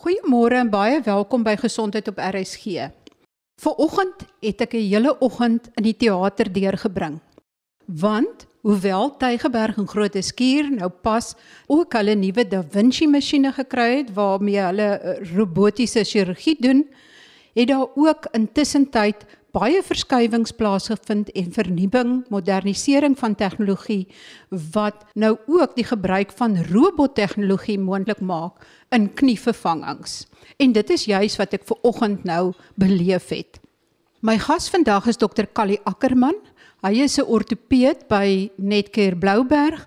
Goeiemôre en baie welkom by Gesondheid op RSG. Vanoggend het ek 'n hele oggend in die teater deurgebring. Want hoewel Tygerberg en Grote Skuur nou pas ook hulle nuwe Da Vinci masjiene gekry het waarmee hulle eh, robotiese chirurgie doen, het daar ook intussen tyd baie verskywings plaasgevind en vernuwing, modernisering van tegnologie wat nou ook die gebruik van robottegnologie moontlik maak in knievervangings. En dit is juis wat ek ver oggend nou beleef het. My gas vandag is dokter Callie Ackerman. Hy is 'n ortopeed by Netcare Blouberg.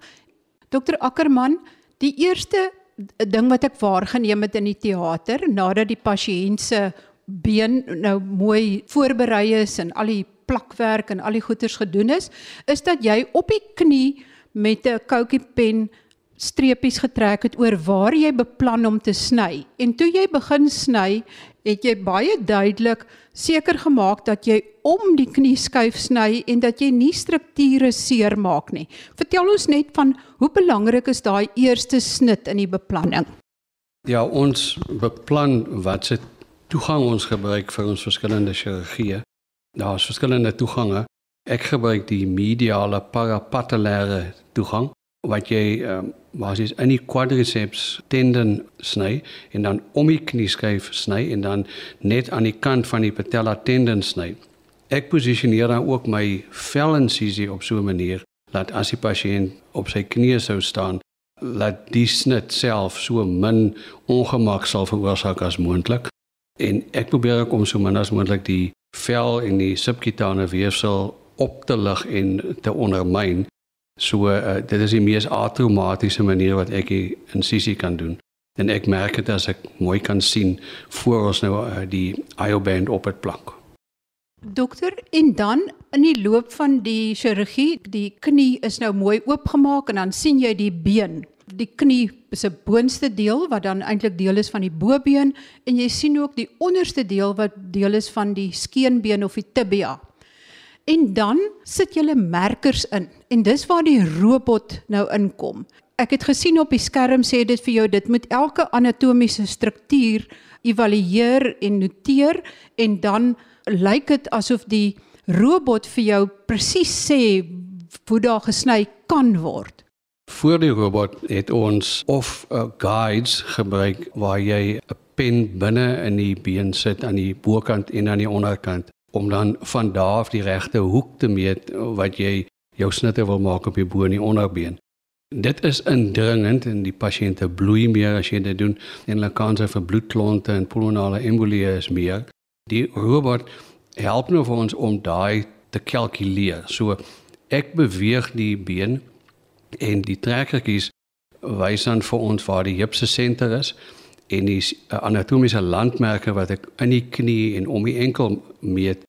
Dokter Ackerman, die eerste ding wat ek waargeneem het in die teater nadat die pasiënt se been nou mooi voorberei is en al die plakwerk en al die goeders gedoen is, is dat jy op die knie met 'n koutjie pen streepies getrek het oor waar jy beplan om te sny. En toe jy begin sny, het jy baie duidelik seker gemaak dat jy om die knie skuif sny en dat jy nie strukture seermaak nie. Vertel ons net van hoe belangrik is daai eerste snit in die beplanning? Ja, ons beplan wat se toegang ons gebruik vir ons verskillende chirurgieë. Daar is verskillende toegange. Ek gebruik die mediale parapatellaire toegang wat jy um, basies in die quadriceps tendon sny en dan om die knieskyf sny en dan net aan die kant van die patella tendon sny. Ek posisioneer dan ook my velincisie op so 'n manier dat as die pasiënt op sy knie sou staan, laat die snit self so min ongemak sal veroorsaak as moontlik en ek probeer ook om so min as moontlik die vel en die subkutane weefsel op te lig en te ondermyn. So uh, dit is die mees atraumatiese manier wat ek die insisie kan doen. En ek merk dit as ek mooi kan sien voor ons nou uh, die IO-band op het plak. Dokter, en dan in die loop van die chirurgie, die knie is nou mooi oopgemaak en dan sien jy die been die knie se boonste deel wat dan eintlik deel is van die bobeen en jy sien ook die onderste deel wat deel is van die skeenbeen of die tibia. En dan sit jy merkers in en dis waar die robot nou inkom. Ek het gesien op die skerm sê dit vir jou dit moet elke anatomiese struktuur evalueer en noteer en dan lyk dit asof die robot vir jou presies sê hoe daar gesny kan word. Voor die robot het ons of uh, guides gebruik waar jy 'n pen binne in die been sit aan die bokant en aan die onderkant om dan van daar af die regte hoek te meet wat jy jou snitte wil maak op die bo en die onderbeen. Dit is indringend en die pasiënte bloei meer as jy dit doen en hulle kanse vir bloedklonte en pulmonale embolie is meer. Die robot help nou vir ons om daai te kalkuleer. So ek beweeg die been en die trekkertjies wys dan vir ons waar die heup se senter is en die uh, anatomiese landmerke wat ek in die knie en om die enkel meet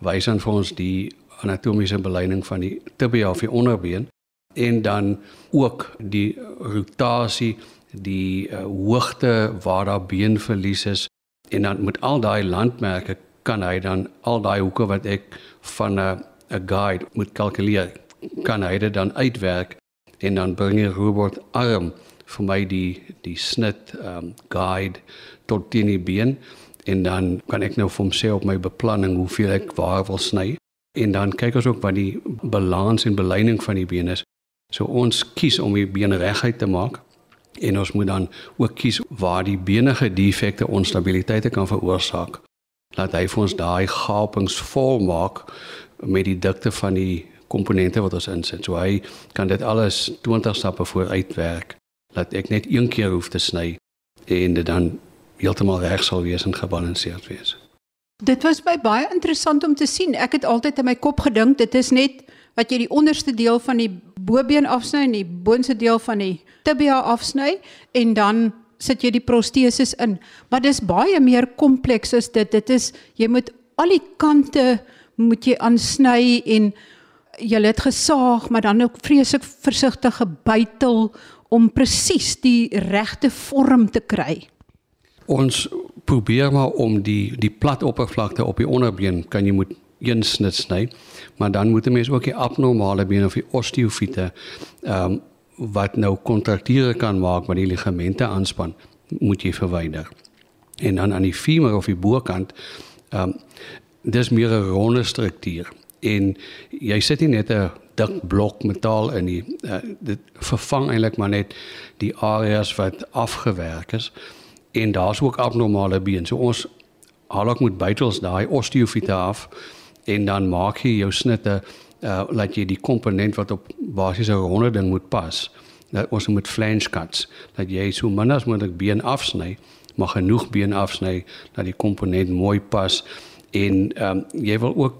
wys dan vir ons die anatomiese beleiding van die tibia of die onderbeen en dan ook die rotasie die uh, hoogte waar daar beenverlies is en dan met al daai landmerke kan hy dan al daai hoeke wat ek van 'n 'n guide moet kalkuleer kan hy dit dan uitwerk en dan bring die robot arm vir my die die snit um guide tot teen die been en dan kan ek nou vir hom sê op my beplanning hoeveel ek waar wil sny en dan kyk ons ook wat die balans en beleiding van die been is. So ons kies om die been reguit te maak en ons moet dan ook kies waar die benige defekte onstabiliteite kan veroorsaak. Laat hy vir ons daai gapings vol maak met die dikte van die komponente wat ons insit. So hy kan dit alles 20 stappe vooruit werk dat ek net een keer hoef te sny en dit dan heeltemal reg sal wees en gebalanseerd wees. Dit was my baie interessant om te sien. Ek het altyd in my kop gedink dit is net wat jy die onderste deel van die bobeen afsny en die boonste deel van die tibia afsny en dan sit jy die proteses in. Maar dis baie meer kompleks as dit. Dit is jy moet al die kante moet jy aansny en jy het gesaag, maar dan ook vreeslik versigtig gebytel om presies die regte vorm te kry. Ons probeer maar om die die plat oppervlakte op die onderbeen kan jy moet een snit sny, maar dan moet 'n mens ook die abnormale been of die osteofiete ehm um, wat nou kontrakture kan maak wat die ligamente aanspan, moet jy verwyder. En dan aan die femur of die bokant ehm um, dis meer 'n ronde struktuur en jy sit nie net 'n dik blok metaal in nie. Uh, dit vervang eintlik maar net die areas wat afgewerk is en daar's ook abnormale been. So ons haal ook met bytels daai osteofiete af en dan maak jy jou snitte uh laat jy die komponent wat op basies 'n ronde ding moet pas. Dat ons moet flange cuts dat jy so min as moontlik been afsny, maar genoeg been afsny dat die komponent mooi pas en ehm um, jy wil ook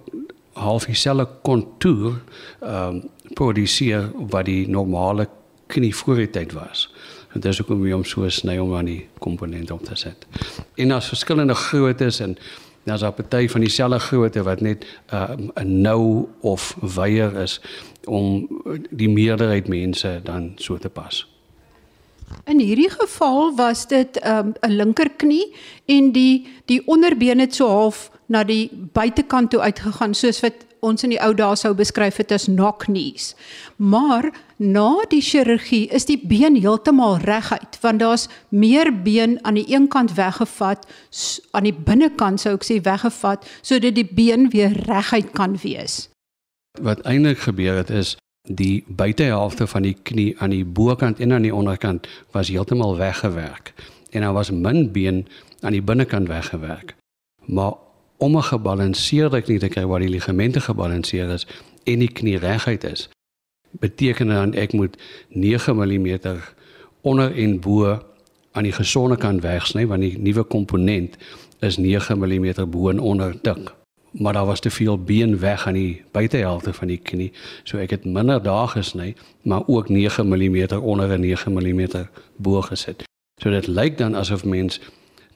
half dieselfde kontuur ehm um, produseer wat die normale knie vooruitheid was. Dit is ook om hom so sny om aan die komponent op te sit. En daar's verskillende groottes en daar's 'n party van dieselfde grootte wat net uh, 'n uh, nou of weier is om die meerderheid mense dan so te pas. In hierdie geval was dit 'n um, linkerknie en die die onderbeen het so half na die buitekant toe uitgegaan soos wat ons in die ou dae sou beskryf het as knock knees. Maar na die chirurgie is die been heeltemal reguit want daar's meer been aan die een kant weggevat aan die binnekant sou ek sê weggevat sodat die been weer reguit kan wees. Wat eintlik gebeur het is die buitehelfte van die knie aan die bokant en aan die onderkant was heeltemal weggewerk en daar was min been aan die binnekant weggewerk. Maar om 'n gebalanseerde knie te kry waar die ligamente gebalanseer is en die knie reguit is, beteken dan ek moet 9 mm onder en bo aan die gesonde kant wegsny want die nuwe komponent is 9 mm bo en onder dik. Maar daar was te veel been weg aan die buitehelfte van die knie, so ek het minder daar gesny, maar ook 9 mm onder en 9 mm bo gesit. So dit lyk dan asof mens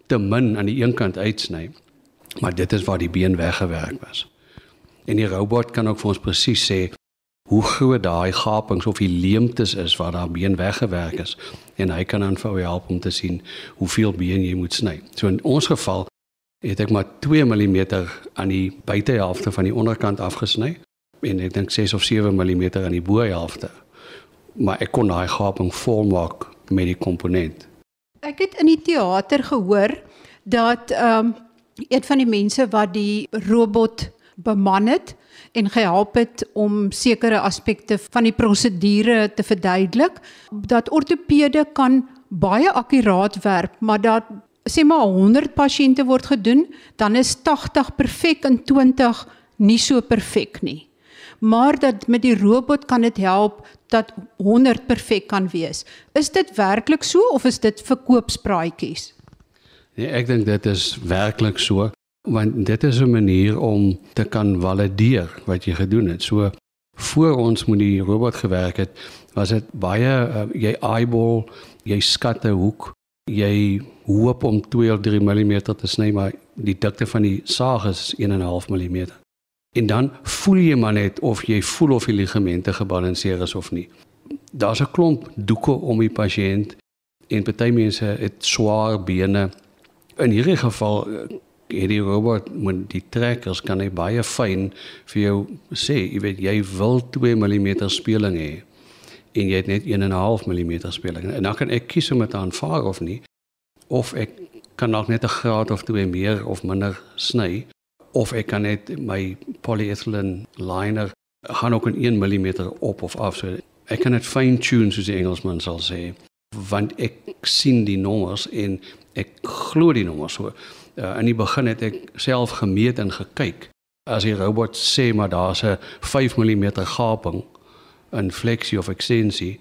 te min aan die een kant uitsny Maar dit is waar die been weggewerk was. En die robot kan ook vir ons presies sê hoe groot daai gapings of die leemtes is waar daai been weggewerk is en hy kan dan vir jou help om te sien hoeveel been jy moet sny. So in ons geval het ek maar 2 mm aan die buitehelfte van die onderkant afgesny en ek dink 6 of 7 mm aan die bohelfte. Maar ek kon daai gaping volmaak met die komponent. Ek het in die teater gehoor dat ehm um, een van die mense wat die robot beman het en gehelp het om sekere aspekte van die prosedure te verduidelik dat ortopede kan baie akkuraat werk maar dat sê maar 100 pasiënte word gedoen dan is 80 perfek en 20 nie so perfek nie. Maar dat met die robot kan dit help dat 100 perfek kan wees. Is dit werklik so of is dit verkoopspraatjies? Nee, ek dink dit is werklik so want dit is 'n manier om te kan valideer wat jy gedoen het. So voor ons moet die robot gewerk het, was dit baie uh, jy eyeball, jy skat 'n hoek, jy hoop om 2 of 3 mm te sny, maar die dikte van die saag is 1.5 mm. En dan voel jy maar net of jy voel of die ligamente gebalanseer is of nie. Daar's 'n klomp doeke om die pasiënt en party mense het swaar bene in hierdie geval eh, het die robot met die trekkers kan hy baie fyn vir jou sê, jy weet jy wil 2 mm speling hê en jy het net 1.5 mm speling. En dan kan ek kies om dit aanvaar of nie of ek kan dalk net 'n graad of twee meer of minder sny of ek kan net my polyethylene liner gaan ook in 1 mm op of af so ek kan dit fine tune soos die Engelsman sal sê want ek sien die nommers en ek glo die nommers so. Uh, in die begin het ek self gemeet en gekyk. As die robot sê maar daar's 'n 5 mm gaping in flexie of ekstensie,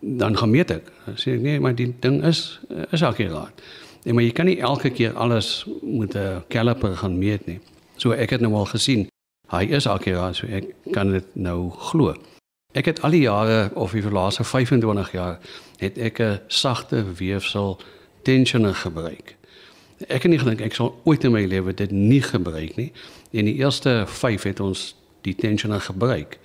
dan gemeet ek. Dan sê ek nee, maar die ding is is akuraat. Nee, maar jy kan nie elke keer alles met 'n caliper gaan meet nie. So ek het nou al gesien, hy is akuraat, so ek kan dit nou glo. Ek het al die jare of die laaste 25 jaar het ek 'n sagte weefsel tensioner gebruik. Ek het nie gedink ek sal ooit in my lewe dit nie gebruik nie. In die eerste 5 het ons die tensioner gebruik.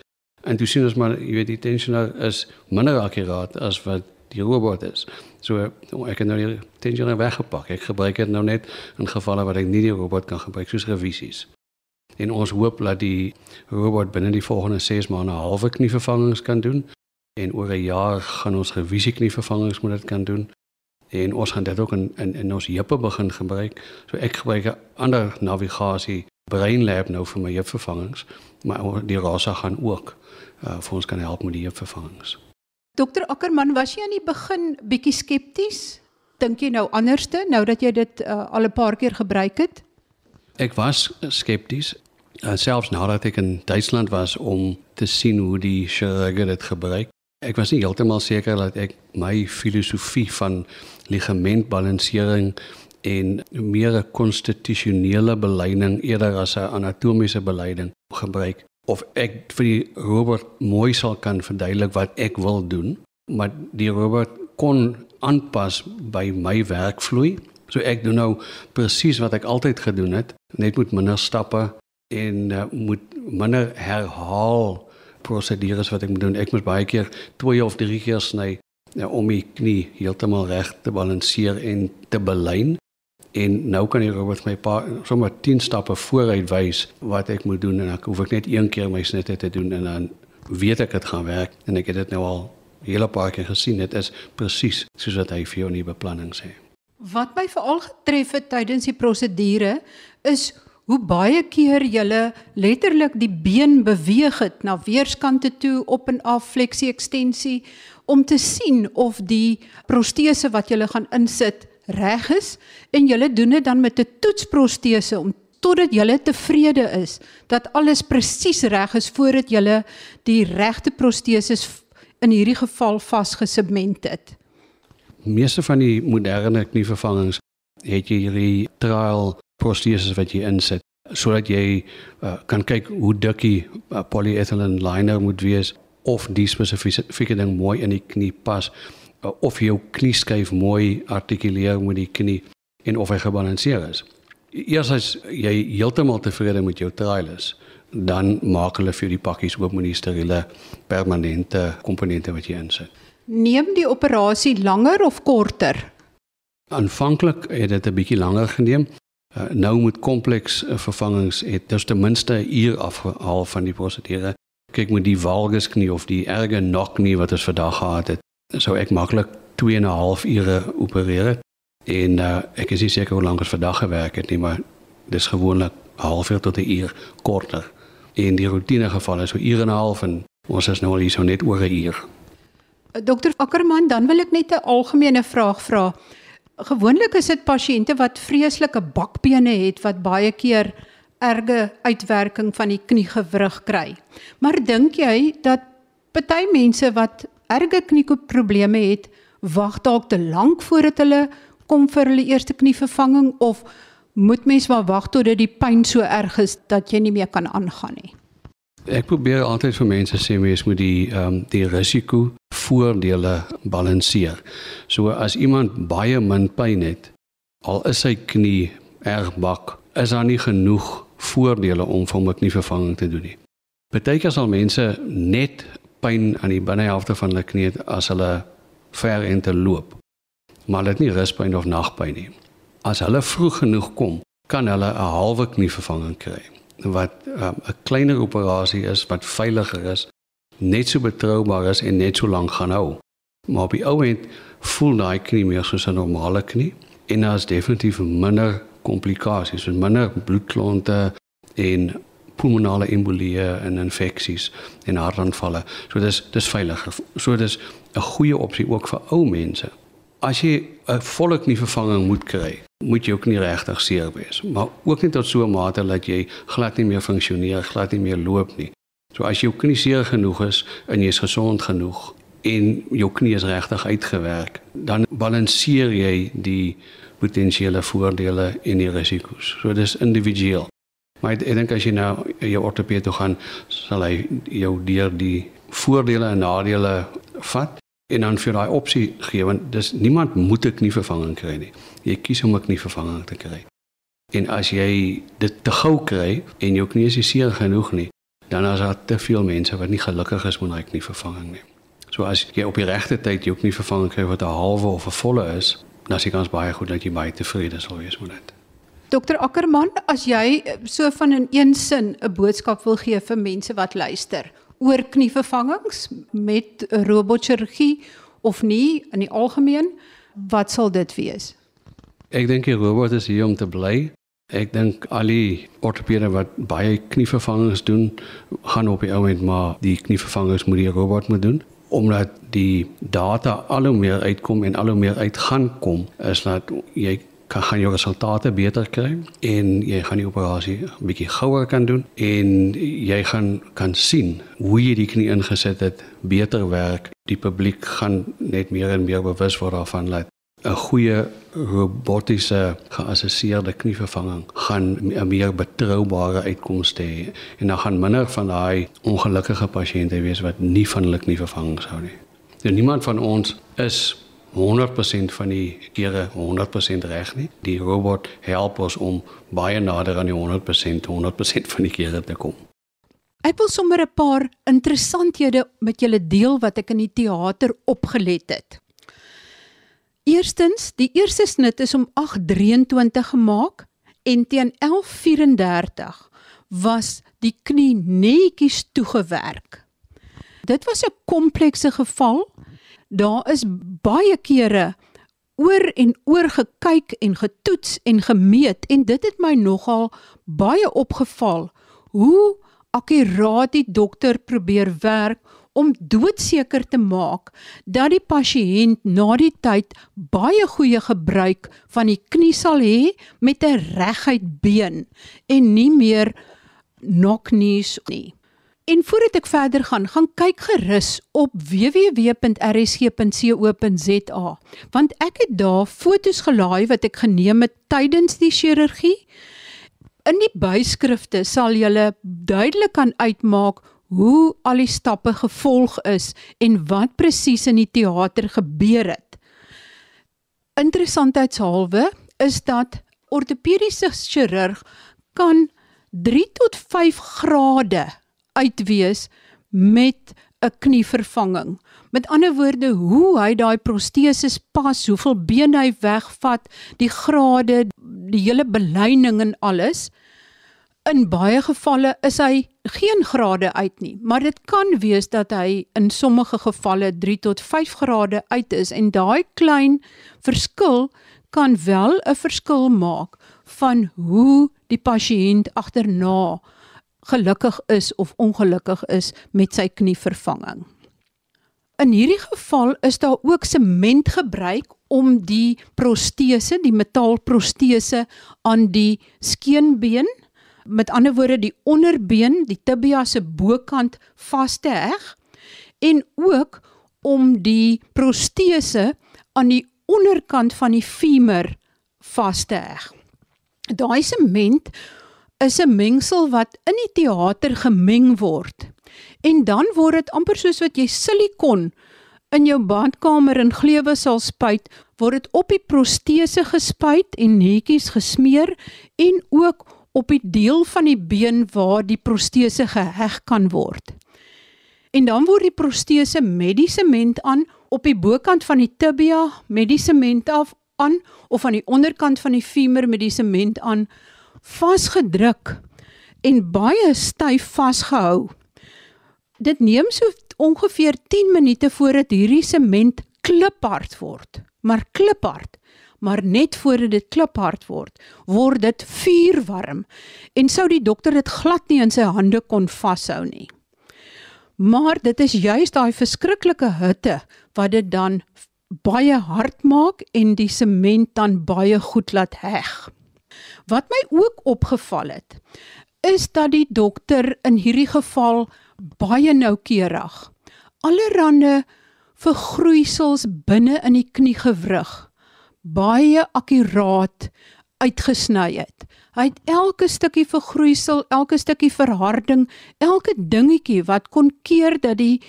En toe sien ons maar jy weet die tensioner is minder akkuraat as wat die robot is. So ek het nou die tensioner weggepak. Ek gebruik dit nou net in gevalle waar ek nie die robot kan gebruik soos revisies. En ons hoop dat die robot binne die volgende 6 maande halwe knievervangings kan doen en oor 'n jaar gaan ons revisieknievervangings moet dit kan doen en ons gaan dit ook in in, in ons heupe begin gebruik. So ek gebruik 'n ander navigasie BrainLab nou vir my heupvervangings, maar die Rasa gaan ook uh, vir ons kan help met die heupvervangings. Dokter Ackerman, was jy aan die begin bietjie skepties? Dink jy nou anderste nou dat jy dit uh, al 'n paar keer gebruik het? Ek was skepties, uh, selfs nadat ek in Duitsland was om te sien hoe die chirurge dit gebruik. Ek was nie heeltemal seker dat ek my filosofie van ligamentbalansering en meer 'n konstitusionele beleiding eerder as 'n anatomiese beleiding gebruik of ek vir die robot mooi sal kan verduidelik wat ek wil doen, maar die robot kon aanpas by my werkvloei. So ek doen nou presies wat ek altyd gedoen het, net met minder stappe en uh, moet minder herhaal prosedures wat ek moet doen. Ek moet baie keer twee of drie keer sny ja, om my knie heeltemal reg te balanseer en te belyn. En nou kan die robot my paar sommer 10 stappe vooruit wys wat ek moet doen en ek hoef ek net een keer my snitte te doen en dan weet ek dit gaan werk en ek het dit nou al hele paar keer gesien. Dit is presies soos wat hy vir jou in die beplanning sê. Wat my veral getref het tydens die prosedure is hoe baie keer jy letterlik die been beweeg het na weerskante toe op en af fleksie ekstensie om te sien of die protese wat jy gaan insit reg is en jy doen dit dan met 'n toetsprotese om totdat jy tevrede is dat alles presies reg is voordat jy die regte proteses in hierdie geval vasgesement het. Meeste van die moderne knievervangings het jy hierdie trial proteses wat jy insit sodat jy uh, kan kyk hoe dik die uh, polyethylene liner moet wees of die spesifieke ding mooi in die knie pas of jou knieskyf mooi artikuleer met die knie en of hy gebalanseer is. Eers as jy heeltemal tevrede met jou trial is, dan maak hulle vir die pakkies oop met die steriele permanente komponente wat jy insit. Neem die operasie langer of korter? Aanvanklik het dit 'n bietjie langer geneem. Uh, nou moet kompleks uh, vervangings het dus ten minste 'n uur afhaal van die prosedure. Kyk met die valgusknie of die erge nokknie wat ons vandag gehad het, sou ek maklik 2 en 'n half ure opereer. En uh, ek is nie seker hoe lank ons vandag gewerk het nie, maar dis gewoonlik 'n halfuur tot 'n uur korter. In die rotine gevalle so ure en 'n half en ons is nou al hier so net oor 'n uur. Dokter Ackerman, dan wil ek net 'n algemene vraag vra. Gewoonlik is dit pasiënte wat vreeslike bakbene het wat baie keer erge uitwerking van die kniegewrig kry. Maar dink jy dat party mense wat erge knieprobleme het, wag dalk te lank voordat hulle kom vir hulle eerste knievervanging of moet mens maar wag totdat die pyn so erg is dat jy nie meer kan aangaan nie? Ek probeer altyd vir mense sê mens moet die ehm um, die risiko voordele balanseer. So as iemand baie min pyn het, al is sy knie erg bak, is daar nie genoeg voordele om vir hom 'n knievervanging te doen nie. Partykeer sal mense net pyn aan die binnehelfte van hulle knie as hulle ver en te loop. Maar dit nie ruspyn of nagpyn nie. As hulle vroeg genoeg kom, kan hulle 'n halwe knievervanging kry wat 'n um, kleiner operasie is wat veiliger is net so betroubaar is en net so lank gaan hou. Maar op die ou end voel daai knie meer soos 'n normale knie en daar is definitief minder komplikasies, minder bloedklonte en pulmonale embolieë en infeksies en hartaanvalle. So dis dis veiliger. So dis 'n goeie opsie ook vir ou mense. As jy 'n volle knievervanging moet kry, moet jy ook nie regtig seer wees, maar ook nie tot so 'n mate dat jy glad nie meer funksioneer, glad nie meer loop nie. So as jou knie seer genoeg is en jy is gesond genoeg en jou knie is regtig uitgewerk, dan balanseer jy die potensiële voordele en die risiko's. So dis individueel. Maar ek dink as jy nou jou ortoped toe gaan, sal hy jou deur die voordele en nadele vat en dan vir daai opsie gee want dis niemand moet 'n knievervanging kry nie. Jy kies om 'n knievervanging te kry. En as jy dit te gou kry en jou knie is seer genoeg nie, dan is daar te veel mense wat nie gelukkig is met daai knievervanging nie. So as jy op die regte tyd jou knievervanging kry wat 'n halwe of 'n volle is, dan is die kans baie goed dat jy baie tevrede sal wees met dit. Dokter Ackerman, as jy eh, so van in een sin 'n boodskap wil gee vir mense wat luister oor knievervangings met robotchirurgie of nie in die algemeen, wat sal dit wees? Ek dink die robot is hier om te bly. Ek dink al die ortopede wat baie knievervangings doen, gaan op die oomblik maar die knievervangings moet die robot moet doen omdat die data al hoe meer uitkom en al hoe meer uit gaan kom is dat jy kan gaan jou resultate beter kry en jy gaan die operasie 'n bietjie gouer kan doen en jy gaan kan sien hoe jy die knie ingesit het beter werk. Die publiek gaan net meer en meer bewus word daarvan dat 'n goeie robotiese geassesseerde knievervanging gaan 'n meer betroubare uitkomste hê en dan gaan minder van daai ongelukkige pasiënte wees wat nie van hulle knievervangings hou nie. En niemand van ons is 100% van die kere 100% reg nie. Die robot help ons om baie nader aan die 100% 100% van die kere te kom. Ek wil sommer 'n paar interessanthede met julle deel wat ek in die teater opgelet het. Eerstens, die eerste snit is om 8:23 gemaak en teen 11:34 was die knie netjies toegewerk. Dit was 'n komplekse geval daar is baie kere oor en oor gekyk en getoets en gemeet en dit het my nogal baie opgeval hoe akkuraat die dokter probeer werk om doodseker te maak dat die pasiënt na die tyd baie goeie gebruik van die knie sal hê met 'n reguit been en nie meer knock-knees nie. En voordat ek verder gaan, gaan kyk gerus op www.rsg.co.za want ek het daar fotos gelaai wat ek geneem het tydens die chirurgie. In die byskrifte sal jy duidelik kan uitmaak hoe al die stappe gevolg is en wat presies in die teater gebeur het. Interessantheidshalwe is dat ortopediese chirurg kan 3 tot 5 grade uitwees met 'n knievervanging. Met ander woorde, hoe hy daai proteses pas, hoeveel been hy wegvat, die grade, die hele beleining en alles. In baie gevalle is hy geen grade uit nie, maar dit kan wees dat hy in sommige gevalle 3 tot 5 grade uit is en daai klein verskil kan wel 'n verskil maak van hoe die pasiënt agterna gelukkig is of ongelukkig is met sy knievervanging. In hierdie geval is daar ook sement gebruik om die protese, die metaalprotese aan die skeenbeen, met ander woorde die onderbeen, die tibia se bokant vas te heg en ook om die protese aan die onderkant van die femur vas te heg. Daai sement is 'n mengsel wat in die teater gemeng word. En dan word dit amper soos wat jy silikon in jou badkamer in gleuwe sal spuit, word dit op die protese gespuit en netjies gesmeer en ook op die deel van die been waar die protese geheg kan word. En dan word die protese met die sement aan op die bokant van die tibia met die sement af aan of aan die onderkant van die femur met die sement aan vasgedruk en baie styf vasgehou. Dit neem so ongeveer 10 minute voordat hierdie sement kliphard word. Maar kliphard, maar net voordat dit kliphard word, word dit vuurwarm en sou die dokter dit glad nie in sy hande kon vashou nie. Maar dit is juis daai verskriklike hitte wat dit dan baie hard maak en die sement dan baie goed laat heg. Wat my ook opgeval het, is dat die dokter in hierdie geval baie noukeurig allerhande vergroeisels binne in die kniegewrig baie akkuraat uitgesny het. Hy het elke stukkie vergroeisel, elke stukkie verharding, elke dingetjie wat kon keer dat die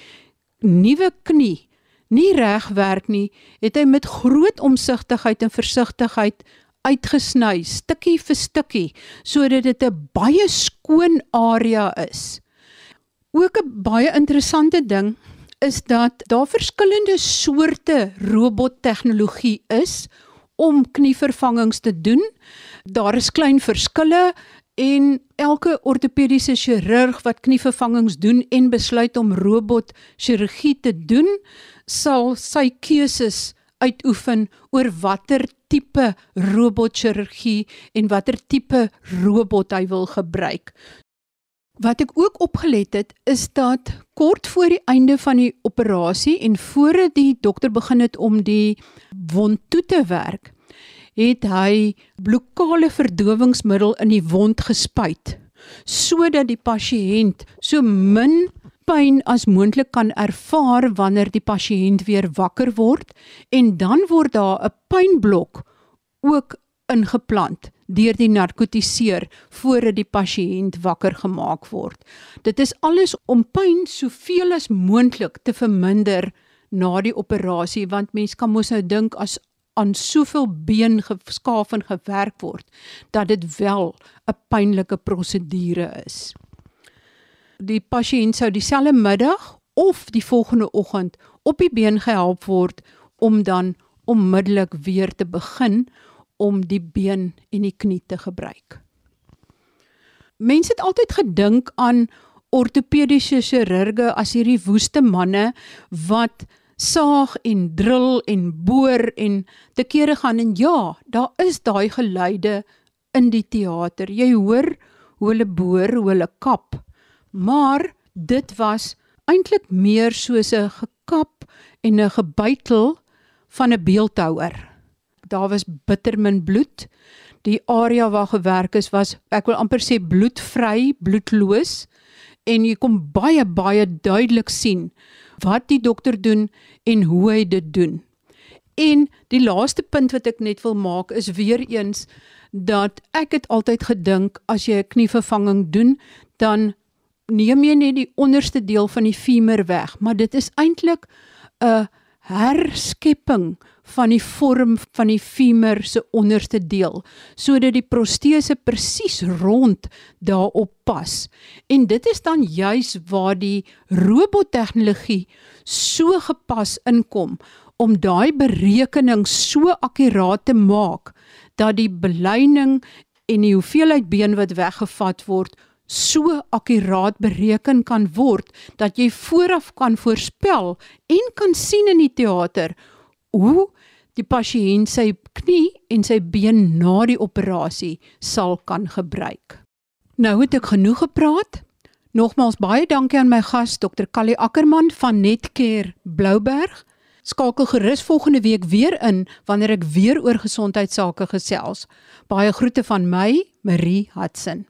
nuwe knie nie reg werk nie, het hy met groot omsigtigheid en versigtigheid uitgesny stukkie vir stukkie sodat dit 'n baie skoon area is. Ook 'n baie interessante ding is dat daar verskillende soorte robottegnologie is om knievervangings te doen. Daar is klein verskille en elke ortopediese chirurg wat knievervangings doen en besluit om robot chirurgie te doen, sal sy keuses uitoefen oor watter tipe robotchirurgie en watter tipe robot hy wil gebruik. Wat ek ook opgelet het is dat kort voor die einde van die operasie en voordat die dokter begin het om die wond toe te werk, het hy blokale verdowingsmiddel in die wond gespuit sodat die pasiënt so min pyn as moontlik kan ervaar wanneer die pasiënt weer wakker word en dan word daar 'n pynblok ook ingeplant deur die narkotiseer voordat die pasiënt wakker gemaak word. Dit is alles om pyn soveel as moontlik te verminder na die operasie want mens kan mos nou dink as aan soveel been geskaaf en gewerk word dat dit wel 'n pynlike prosedure is. Die pasiënt sou dieselfde middag of die volgende oggend op die been gehelp word om dan onmiddellik weer te begin om die been en die knie te gebruik. Mense het altyd gedink aan ortopediese chirurge as hierdie woeste manne wat saag en drill en boor en te kere gaan en ja, daar is daai geluide in die teater. Jy hoor hoe hulle boor, hoe hulle kap. Maar dit was eintlik meer soos 'n gekap en 'n gebytel van 'n beeldhouer. Daar was bitter min bloed. Die area waar gewerk is was ek wil amper sê bloedvry, bloedloos en jy kom baie baie duidelik sien wat die dokter doen en hoe hy dit doen. En die laaste punt wat ek net wil maak is weer eens dat ek het altyd gedink as jy 'n knievervanging doen, dan neem jy net die onderste deel van die femur weg, maar dit is eintlik 'n herskepping van die vorm van die femur se onderste deel sodat die protese presies rond daarop pas. En dit is dan juis waar die robottegnologie so gepas inkom om daai berekening so akkuraat te maak dat die beleining en die hoeveelheid been wat weggevat word so akkuraat bereken kan word dat jy vooraf kan voorspel en kan sien in die teater hoe die pasiënt sy knie en sy been na die operasie sal kan gebruik. Nou het ek genoeg gepraat. Nogmaals baie dankie aan my gas Dr. Callie Ackermann van Netcare Blouberg. Skakel gerus volgende week weer in wanneer ek weer oor gesondheidsake gesels. Baie groete van my, Marie Hudson.